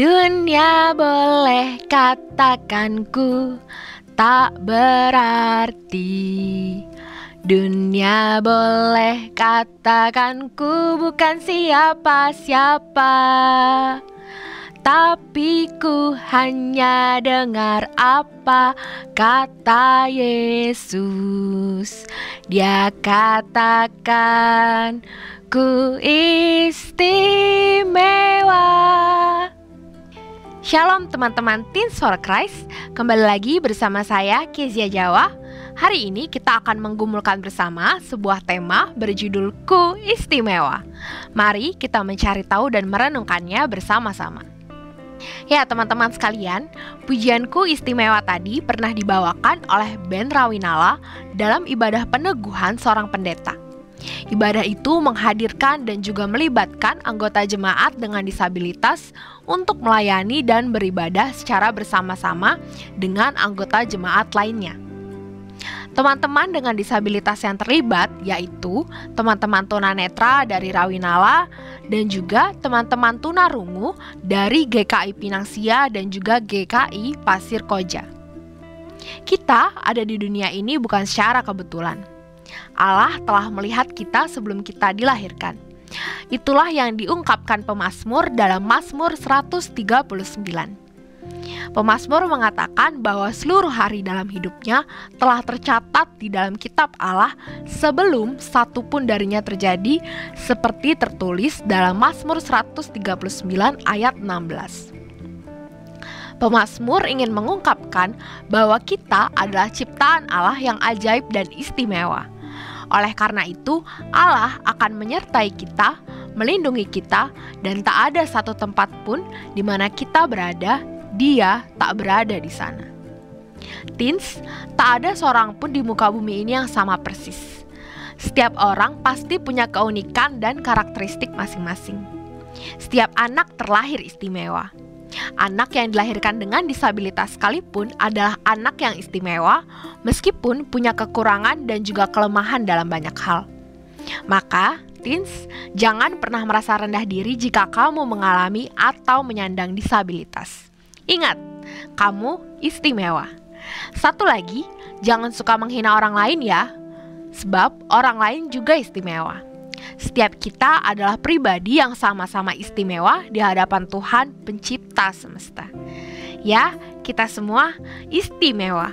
Dunia boleh katakan ku tak berarti. Dunia boleh katakan ku bukan siapa-siapa. Tapi ku hanya dengar apa kata Yesus. Dia katakan ku istimewa Shalom teman-teman Teens for Christ. Kembali lagi bersama saya Kezia Jawa. Hari ini kita akan menggumulkan bersama sebuah tema berjudul Ku Istimewa Mari kita mencari tahu dan merenungkannya bersama-sama. Ya teman-teman sekalian, pujianku istimewa tadi pernah dibawakan oleh Ben Rawinala dalam ibadah peneguhan seorang pendeta Ibadah itu menghadirkan dan juga melibatkan anggota jemaat dengan disabilitas untuk melayani dan beribadah secara bersama-sama dengan anggota jemaat lainnya. Teman-teman dengan disabilitas yang terlibat yaitu teman-teman tunanetra dari Rawinala dan juga teman-teman tunarungu dari GKI Pinangsia dan juga GKI Pasir Koja. Kita ada di dunia ini bukan secara kebetulan Allah telah melihat kita sebelum kita dilahirkan. Itulah yang diungkapkan pemazmur dalam Mazmur 139. Pemazmur mengatakan bahwa seluruh hari dalam hidupnya telah tercatat di dalam kitab Allah sebelum satu pun darinya terjadi seperti tertulis dalam Mazmur 139 ayat 16. Pemazmur ingin mengungkapkan bahwa kita adalah ciptaan Allah yang ajaib dan istimewa. Oleh karena itu, Allah akan menyertai kita, melindungi kita, dan tak ada satu tempat pun di mana kita berada, Dia tak berada di sana. Teens, tak ada seorang pun di muka bumi ini yang sama persis. Setiap orang pasti punya keunikan dan karakteristik masing-masing. Setiap anak terlahir istimewa. Anak yang dilahirkan dengan disabilitas sekalipun adalah anak yang istimewa, meskipun punya kekurangan dan juga kelemahan dalam banyak hal. Maka, teens, jangan pernah merasa rendah diri jika kamu mengalami atau menyandang disabilitas. Ingat, kamu istimewa. Satu lagi, jangan suka menghina orang lain ya, sebab orang lain juga istimewa. Setiap kita adalah pribadi yang sama-sama istimewa di hadapan Tuhan Pencipta semesta. Ya, kita semua istimewa.